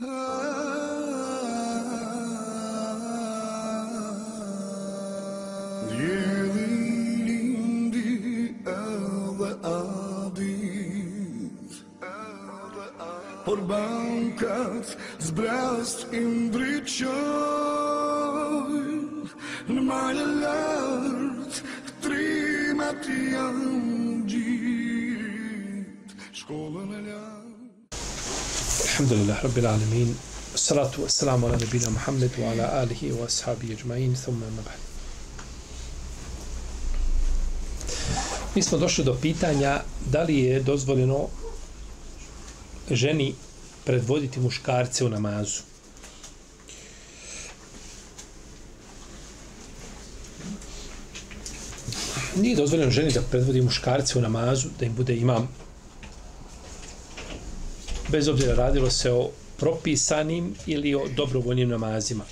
Djelilindi edhe adit Por bankat zbrast indriqoj Në majë lartë trimat janë gjit. Shkollë Alhamdulillah, Rabbil Alamin Salatu wassalamu ala nabina Muhammed wa ala alihi wa ashabi ajma'in thumma ma Mi smo došli do pitanja da li je dozvoljeno ženi predvoditi muškarce u namazu. Nije dozvoljeno ženi da predvodi muškarce u namazu, da im bude imam. Bez obzira radilo se o propisanim ili o dobrovoljnim namazima.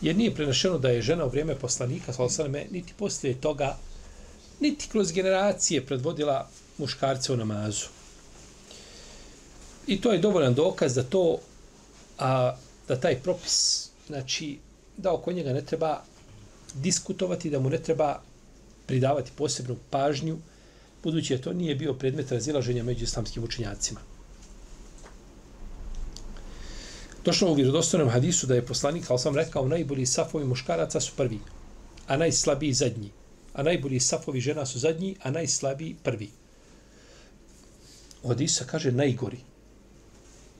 Jer nije prenašeno da je žena u vrijeme poslanika, sallallahu niti poslije toga, niti kroz generacije predvodila muškarce u namazu. I to je dovoljan dokaz da to, a, da taj propis, znači, da oko njega ne treba diskutovati, da mu ne treba pridavati posebnu pažnju, budući je to nije bio predmet razilaženja među islamskim učenjacima. Došlo u vjerodostojnom hadisu da je poslanik, ali sam rekao, najbolji safovi muškaraca su prvi, a najslabiji zadnji. A najbolji safovi žena su zadnji, a najslabiji prvi. Odisa kaže najgori.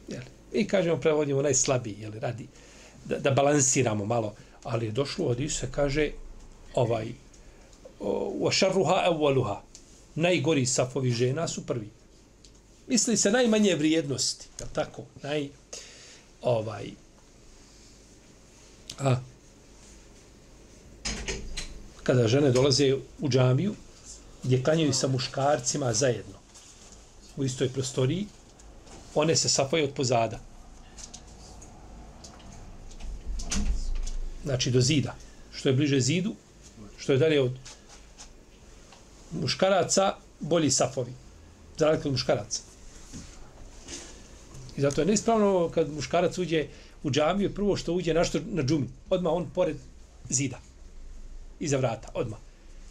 Jel? I kažemo, prevodimo najslabiji, jel, radi, da, da balansiramo malo. Ali je došlo u hadisu, kaže, ovaj, u šarruha evaluha, najgori safovi žena su prvi. Misli se najmanje vrijednosti, je tako? Naj, ovaj, a, kada žene dolaze u džamiju, gdje klanjaju sa muškarcima zajedno, u istoj prostoriji, one se safaju od pozada. Znači do zida. Što je bliže zidu, što je dalje od muškaraca, bolji safovi. Za razliku od muškaraca. I zato je neispravno kad muškarac uđe u džamiju, prvo što uđe na, što, na džumi. Odmah on pored zida. Iza vrata, odmah.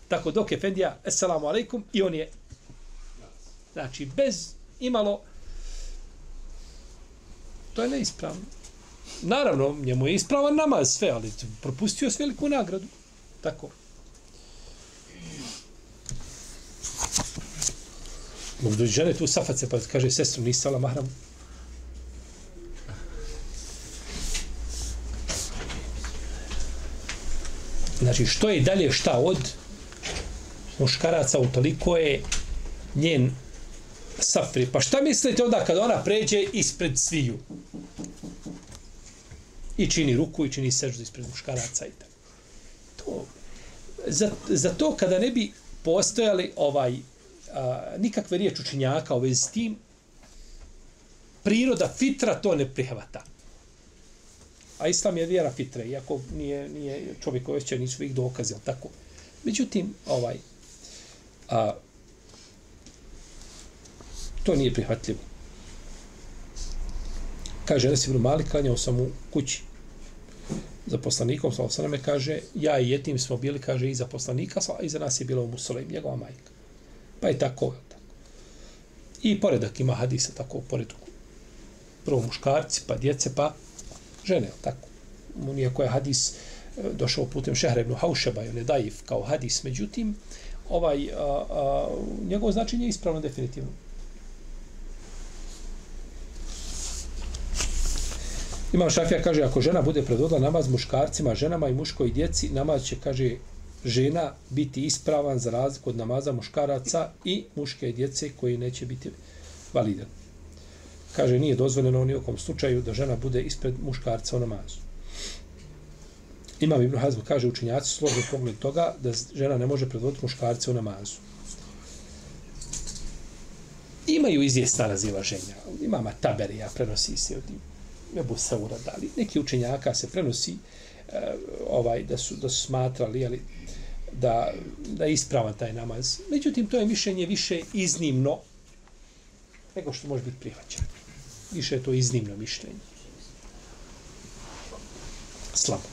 Tako dok je Fendija, assalamu alaikum, i on je znači bez imalo To je neispravno. Naravno, njemu je ispravan namaz sve, ali propustio s veliku nagradu. Tako. Možda doći žene tu saface, pa kaže, sestru, nisi sala mahram. Znači, što je dalje šta od muškaraca, utoliko je njen safri. Pa šta mislite onda kad ona pređe ispred sviju? I čini ruku i čini seždu ispred muškaraca i tako. To, za, za to kada ne bi postojali ovaj a, nikakve riječ učinjaka u vezi s tim, priroda fitra to ne prihvata. A islam je vjera fitre, iako nije, nije čovjek koji nisu ih dokazi, tako. Međutim, ovaj, a, To nije prihvatljivo. Kaže, da si Ibn Malik klanjao sam u kući za poslanikom, sa osaname, kaže, ja i jetim smo bili, kaže, i za poslanika, a iza nas je bilo u Musolem, njegova majka. Pa je tako, tako. I poredak ima hadisa, tako, pored prvo muškarci, pa djece, pa žene, tako. Nijako je hadis e, došao putem Šehra ibn Haušeba, ili Daif, kao hadis, međutim, ovaj, a, a, njegovo značenje je ispravno definitivno. Imam Šafija kaže, ako žena bude predvodila namaz muškarcima, ženama i muškoj djeci, namaz će, kaže, žena biti ispravan za razliku od namaza muškaraca i muške djece koji neće biti validan. Kaže, nije dozvoljeno u nijekom slučaju da žena bude ispred muškarca u namazu. Imam Ibn Hazm kaže, učinjaci složni pogled toga da žena ne može predvoditi muškarce u namazu. Imaju izvjesna razilaženja. Imama Taberija prenosi se od Ebu Saura dali. Neki učenjaka se prenosi eh, ovaj da su, da su smatrali ali, da, da je ispravan taj namaz. Međutim, to je mišljenje više iznimno nego što može biti prihvaćeno. Više je to iznimno mišljenje. Slabo.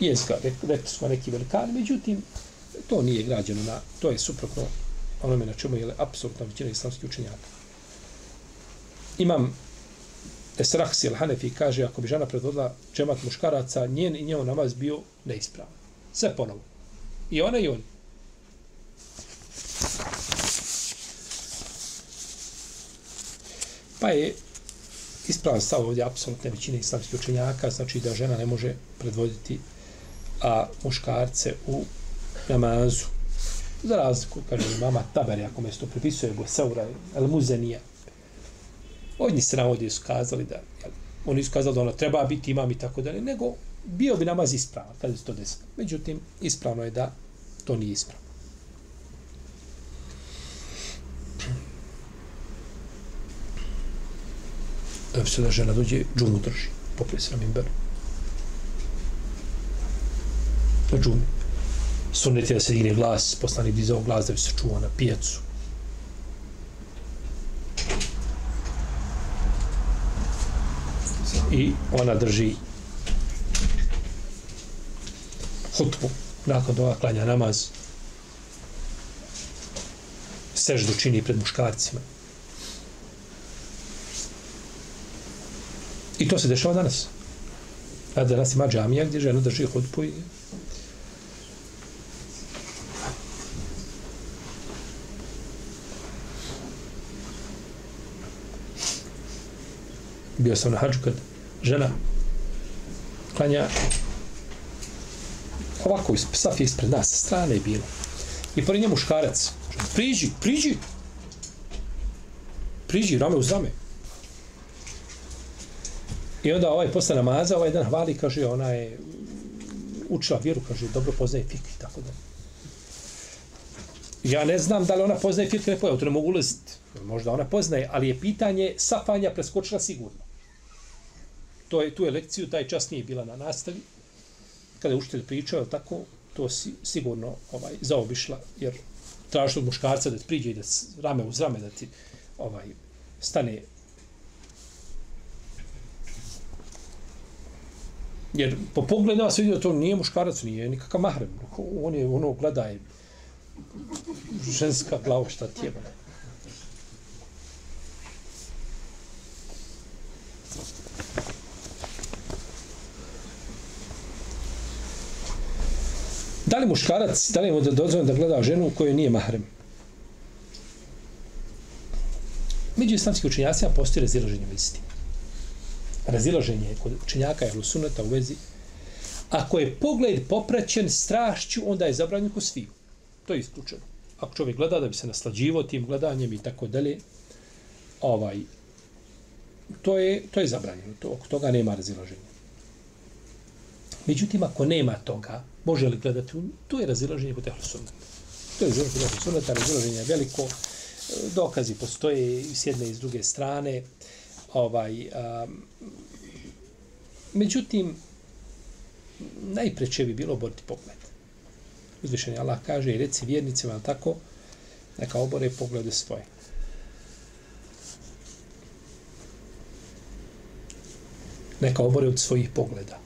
Jeska, rekli smo neki velikani, međutim, to nije građeno na, to je suprotno onome na čemu je apsolutna većina islamskih učenjaka. Imam Esrahsi al-Hanefi kaže, ako bi žena predvodila džemat muškaraca, njen i njeo namaz bio neispravan. Sve ponovo. I ona i on. Pa je ispravan stav ovdje apsolutne većine islamskih učenjaka, znači da žena ne može predvoditi a muškarce u namazu. Za razliku, kaže mama Taberi, ako me to pripisuje, Boseura, El Muzenija. Od njih se navodi su kazali da, jel, oni su kazali da ona treba biti imam i tako dalje, nego bio bi namaz ispravan kada se to desilo. Međutim, ispravno je da to nije ispravno. Da se da žena dođe, džumu drži, popri se na mimberu. Na džumi. Sunnet je da se digne glas, poslani dizao glas da bi se čuo na pijacu. I ona drži hutbu, nakon toga klanja namaz, seždu čini pred muškarcima. I to se dešava danas. A danas ima džamija gdje žena drži hutbu i bio sam na hađu kad žena klanja ovako iz saf ispred nas, sa strane je bilo. I pored nje muškarac. Priđi, priđi. Priđi, rame uz rame. I onda ovaj posle namaza, ovaj dan hvali, kaže, ona je učila vjeru, kaže, dobro poznaje fik i tako da. Ja ne znam da li ona poznaje fik, ne poznaje, to ne mogu ulaziti. Možda ona poznaje, ali je pitanje safanja preskočila sigurno. To je, tu je lekciju, taj čas nije bila na nastavi kada je učitelj pričao, tako, to si sigurno ovaj, zaobišla, jer tražiš od muškarca da ti priđe i da rame uz rame da ti ovaj, stane Jer po pogledu vas vidio to nije muškarac, nije nikakav mahrem. On je ono gledaj, ženska glava šta ti je. Da li muškarac, da li mu da dozvoljeno da gleda ženu koju nije mahrem? Među islamskih učenjacima postoji razilaženje misli. Razilaženje je kod učenjaka je suneta u vezi. Ako je pogled popraćen strašću, onda je zabranjen ko sviju. To je isključeno. Ako čovjek gleda da bi se naslađivo tim gledanjem i tako dalje, ovaj, to je, to je zabranjeno. To, oko toga nema razilaženja. Međutim, ako nema toga, može li gledati, to je razilaženje kod ehlu sunnata. To je razilaženje kod ehlu sunnata, razilaženje je veliko, e, dokazi postoje i s jedne i s druge strane. Ovaj, um, međutim, najpreće bi bilo boriti pogled. Uzvišenje Allah kaže i reci vjernicima, tako, neka obore poglede svoje. Neka obore od svojih pogleda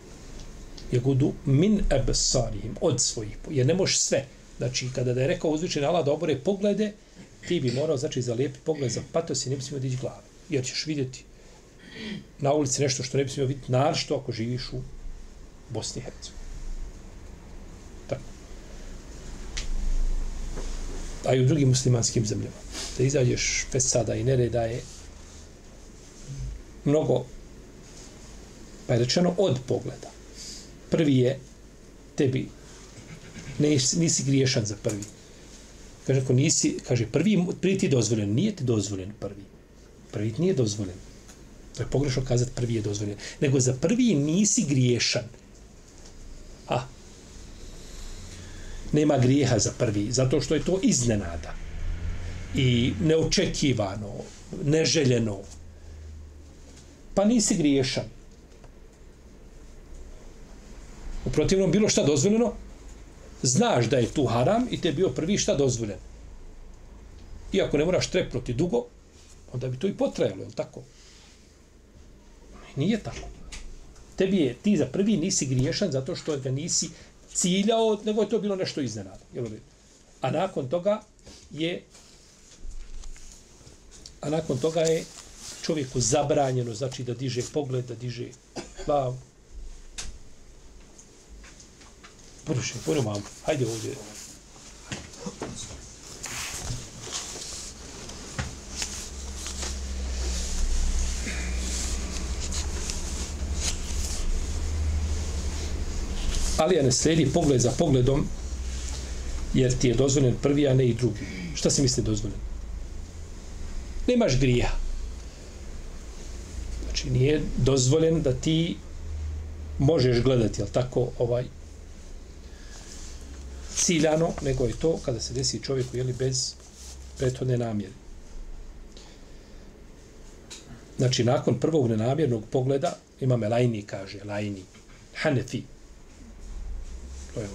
je gudu min ebsarihim, od svojih, jer ne možeš sve. Znači, kada da je rekao uzvičen Allah da obore poglede, ti bi morao, znači, za lijepi pogled za patos i ne bi smio dići glavu. Jer ćeš vidjeti na ulici nešto što ne bi smio vidjeti, našto ako živiš u Bosni i Hercegovini. Tako. A i u drugim muslimanskim zemljama. Da izađeš pesada i nereda je mnogo, pa je rečeno od pogleda prvi je tebi Ne, nisi griješan za prvi. Kaže, ako nisi, kaže, prvi, prvi ti dozvoljen, nije ti dozvoljen prvi. Prvi ti nije dozvoljen. To je pogrešno kazati prvi je dozvoljen. Nego za prvi nisi griješan. A, nema grijeha za prvi, zato što je to iznenada. I neočekivano, neželjeno. Pa nisi griješan. U protivnom bilo šta dozvoljeno, znaš da je tu haram i te bio prvi šta dozvoljen. Iako ne moraš trepnuti dugo, onda bi to i potrajalo, je tako? Nije tako. Tebi je, ti za prvi nisi griješan zato što ga nisi ciljao, nego je to bilo nešto iznenada. Jel u? A nakon toga je a nakon toga je čovjeku zabranjeno, znači da diže pogled, da diže glavu. Buduši, puno mamu. hajde ovdje. Ali ja ne slijedi pogled za pogledom, jer ti je dozvoljen prvi, a ne i drugi. Šta se misli dozvoljen? Nemaš grija. Znači, nije dozvoljen da ti možeš gledati, jel tako, ovaj, ciljano, nego je to kada se desi čovjeku, jeli, bez prethodne namjere. Znači, nakon prvog nenamjernog pogleda, ima me lajni, kaže, lajni, hanefi, to je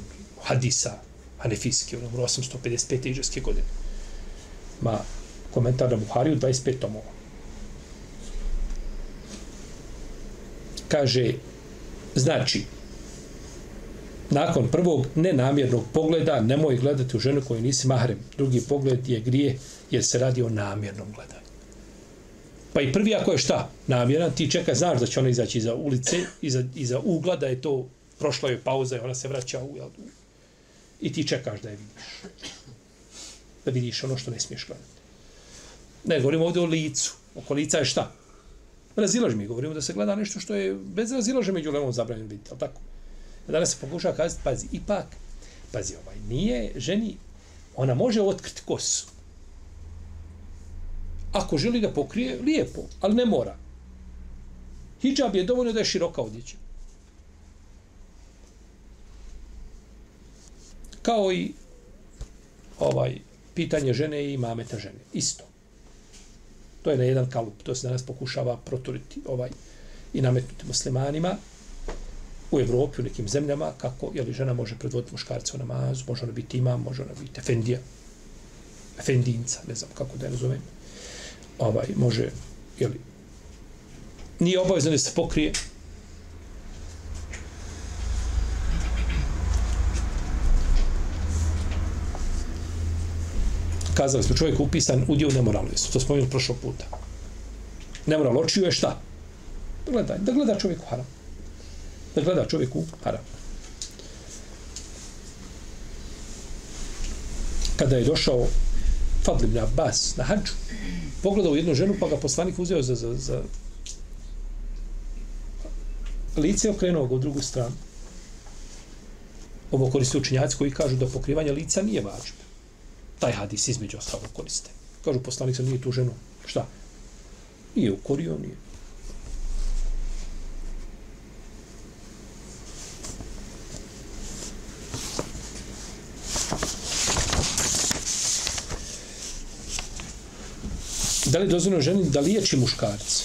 hadisa, hanefijski, ono, 855. iđarske godine. Ma, komentar na Buhariju, 25 tomova. Kaže, znači, nakon prvog nenamjernog pogleda, nemoj gledati u ženu koju nisi mahrem. Drugi pogled je grije, jer se radi o namjernom gledanju. Pa i prvi ako je šta? Namjeran, ti čeka, znaš da će ona izaći iza ulice, iza, iza ugla, da je to, prošla je pauza i ona se vraća u, jel, i ti čekaš da je vidiš. Da vidiš ono što ne smiješ gledati. Ne, govorimo ovdje o licu. Oko lica je šta? Razilaž mi, govorimo da se gleda nešto što je bez razilaže među levom zabranjeno vidjeti, ali tako? Danas se pokušava kazati, pazi, ipak, pazi, ovaj, nije ženi, ona može otkriti kosu. Ako želi da pokrije, lijepo, ali ne mora. Hijab je dovoljno da je široka odjeća. Kao i ovaj pitanje žene i mameta žene. Isto. To je na jedan kalup. To se danas pokušava proturiti ovaj i nametnuti muslimanima u Evropi, u nekim zemljama, kako je li žena može predvoditi muškarca u namazu, može ona biti imam, može ona biti efendija, efendinca, ne znam kako da je nazovem. Ovaj, može, je li, nije obavezno da se pokrije, kazali smo čovjek upisan u dio nemoralnosti. To smo imali prošlog puta. Nemoral očiju je šta? Gledaj, da gleda čovjek u haram. Da gleda čovjek u haram. Kada je došao Fadl ibn Abbas na hađu, pogledao jednu ženu, pa ga poslanik uzeo za, za, za lice okrenuo ga u drugu stranu. Ovo koriste učinjaci koji kažu da pokrivanje lica nije važno taj hadis između ostalog koriste. Kažu poslanik sam nije tu ženu. Šta? Nije ukorio, nije. Da li dozvoljeno ženi da liječi muškarce?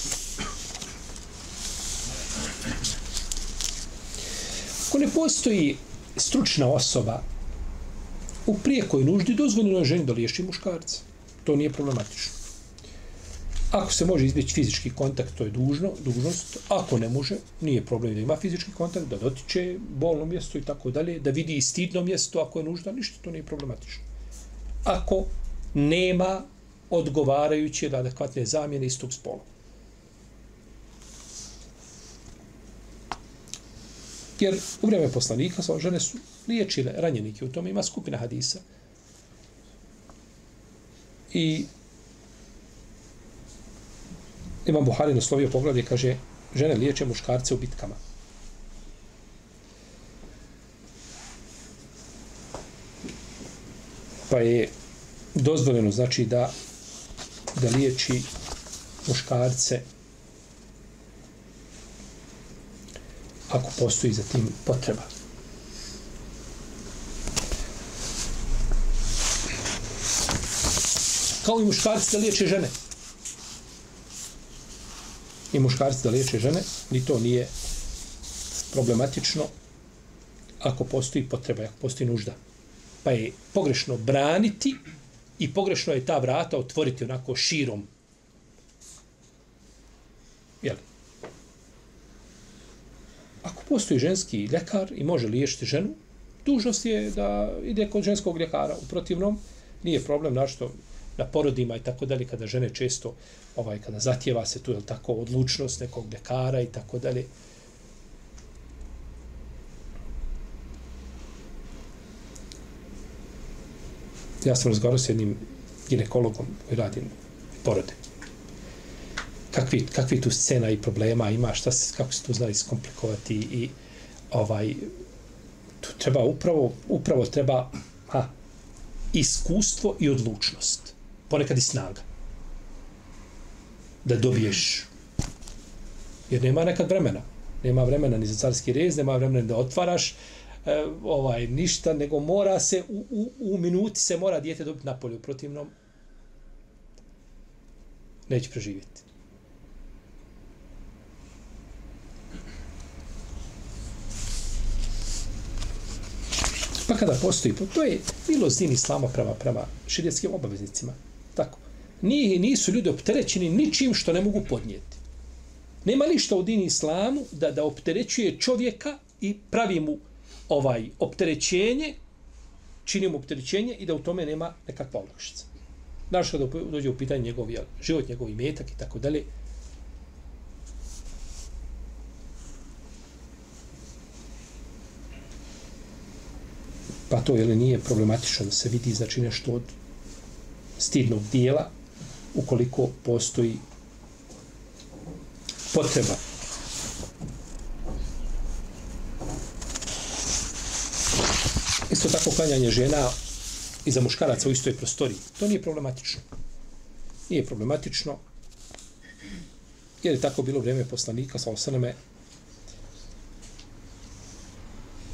Ako ne postoji stručna osoba u prijekoj nuždi dozvoljeno je ženi da liječi muškarca. To nije problematično. Ako se može izbjeći fizički kontakt, to je dužno, dužnost. Ako ne može, nije problem da ima fizički kontakt, da dotiče bolno mjesto i tako dalje, da vidi stidno mjesto ako je nužda, ništa, to nije problematično. Ako nema odgovarajuće da adekvatne zamjene istog spola. Jer u vrijeme poslanika sa žene su liječile ranjenike. U tome ima skupina hadisa. I Imam Buhari naslovio poglavlje, kaže žene liječe muškarce u bitkama. Pa je dozvoljeno znači da da liječi muškarce ako postoji za tim potreba. Kao i muškarci da liječe žene. I muškarci da liječe žene, ni to nije problematično ako postoji potreba, ako postoji nužda. Pa je pogrešno braniti i pogrešno je ta vrata otvoriti onako širom Jel? Ako postoji ženski ljekar i može liječiti ženu, dužnost je da ide kod ženskog ljekara. U protivnom, nije problem našto na porodima i tako dalje, kada žene često, ovaj, kada zatjeva se tu, jel tako, odlučnost nekog ljekara i tako dalje. Ja sam razgovarao s jednim ginekologom koji radim porode. Kakvi, kakvi tu scena i problema ima, šta se, kako se tu zna iskomplikovati i ovaj, tu treba upravo, upravo treba ha, iskustvo i odlučnost. Ponekad i snaga. Da dobiješ. Jer nema nekad vremena. Nema vremena ni za carski rez, nema vremena da otvaraš e, ovaj ništa, nego mora se u, u, u minuti se mora dijete dobiti na polju. Protivnom neće preživjeti. Pa kada postoji, pa to je bilo zin islama prema, prema širijetskim obaveznicima. Tako. Nije, nisu ljudi opterećeni ničim što ne mogu podnijeti. Nema ništa u dini islamu da, da opterećuje čovjeka i pravi mu ovaj opterećenje, čini mu opterećenje i da u tome nema nekakva olakšica. Znaš kada dođe u pitanje njegov život, njegov imetak i tako dalje, pa to je li nije problematično da se vidi znači nešto od stidnog dijela ukoliko postoji potreba. Isto tako klanjanje žena i za muškaraca u istoj prostoriji. To nije problematično. Nije problematično jer je tako bilo vrijeme poslanika sa osaname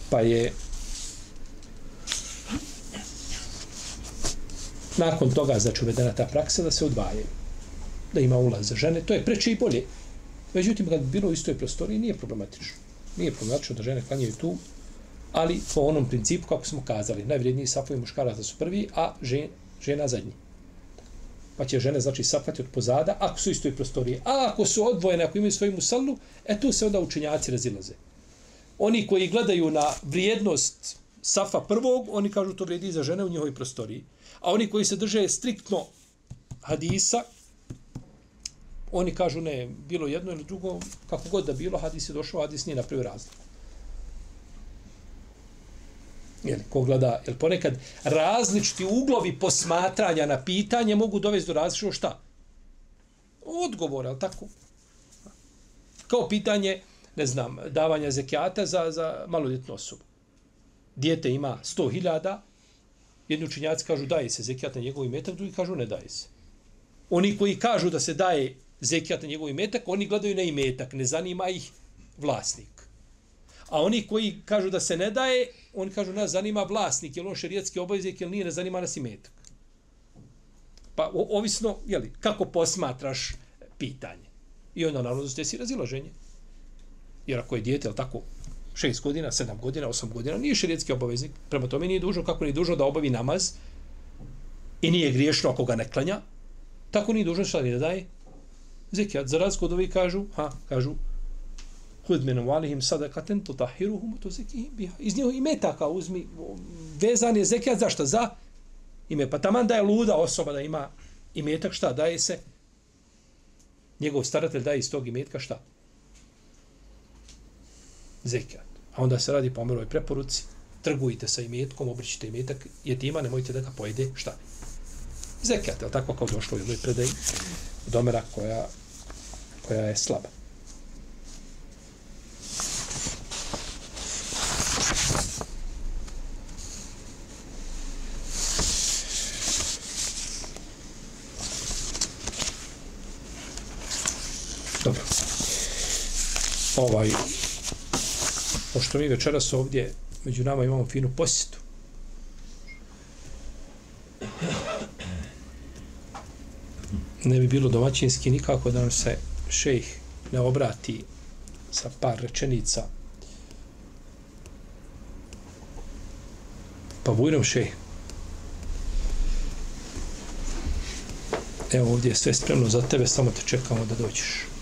pa je nakon toga znači uvedena ta praksa da se odvajaju da ima ulaz za žene to je preče i bolje međutim kad bi bilo u istoj prostoriji nije problematično nije problematično da žene klanjaju tu ali po onom principu kako smo kazali najvredniji safovi muškaraca su prvi a žen, žena zadnji. Pa će žene znači safati od pozada ako su u istoj prostoriji. A ako su odvojene ako imaju svoju musalnu e tu se onda učenjaci razilaze. Oni koji gledaju na vrijednost safa prvog oni kažu to vrijedi za žene u njihovoj prostoriji. A oni koji se drže striktno hadisa, oni kažu ne, bilo jedno ili drugo, kako god da bilo, hadis je došao, hadis nije napravio razliku. Jel, ko gleda, jel ponekad različiti uglovi posmatranja na pitanje mogu dovesti do različitog šta? Odgovor, jel tako? Kao pitanje, ne znam, davanja zekijata za, za maloljetnu osobu. Dijete ima 100.000, Jedni učinjaci kažu daje se zekijat na njegov imetak, drugi kažu ne daje se. Oni koji kažu da se daje zekijat na njegov imetak, oni gledaju na imetak, ne zanima ih vlasnik. A oni koji kažu da se ne daje, oni kažu nas zanima vlasnik, je li on šerijetski obaveznik ili nije, ne zanima nas imetak. Pa o, ovisno, jeli, kako posmatraš pitanje. I onda naravno ste si razilaženje. Jer ako je dijete, tako, 6 godina, 7 godina, 8 godina, nije šerijetski obaveznik. Prema tome nije dužno, kako nije dužno da obavi namaz i nije griješno ako ga ne klanja, tako nije dužno šta da daje zekijat. Za razliku od ovih kažu, ha, kažu, hud menu valihim sadakaten to tahiruhum to zekijim biha. Iz njih imetaka uzmi, vezan je zekijat, zašto? Za ime. Pa taman da je luda osoba da ima imetak, šta daje se? Njegov staratelj daje iz tog imetka šta? Zekijat. A onda se radi po Omerovoj preporuci, trgujte sa imetkom, obrićite imetak jetima, nemojte da ga pojede šta? Zekijat, je tako kao došlo u jednoj predaj domera koja, koja je slaba. Dobro. Ovaj, pošto mi večeras ovdje među nama imamo finu posjetu. Ne bi bilo domaćinski nikako da nam se šejh ne obrati sa par rečenica. Pa bujnom šejh. Evo ovdje je sve spremno za tebe, samo te čekamo da dođeš.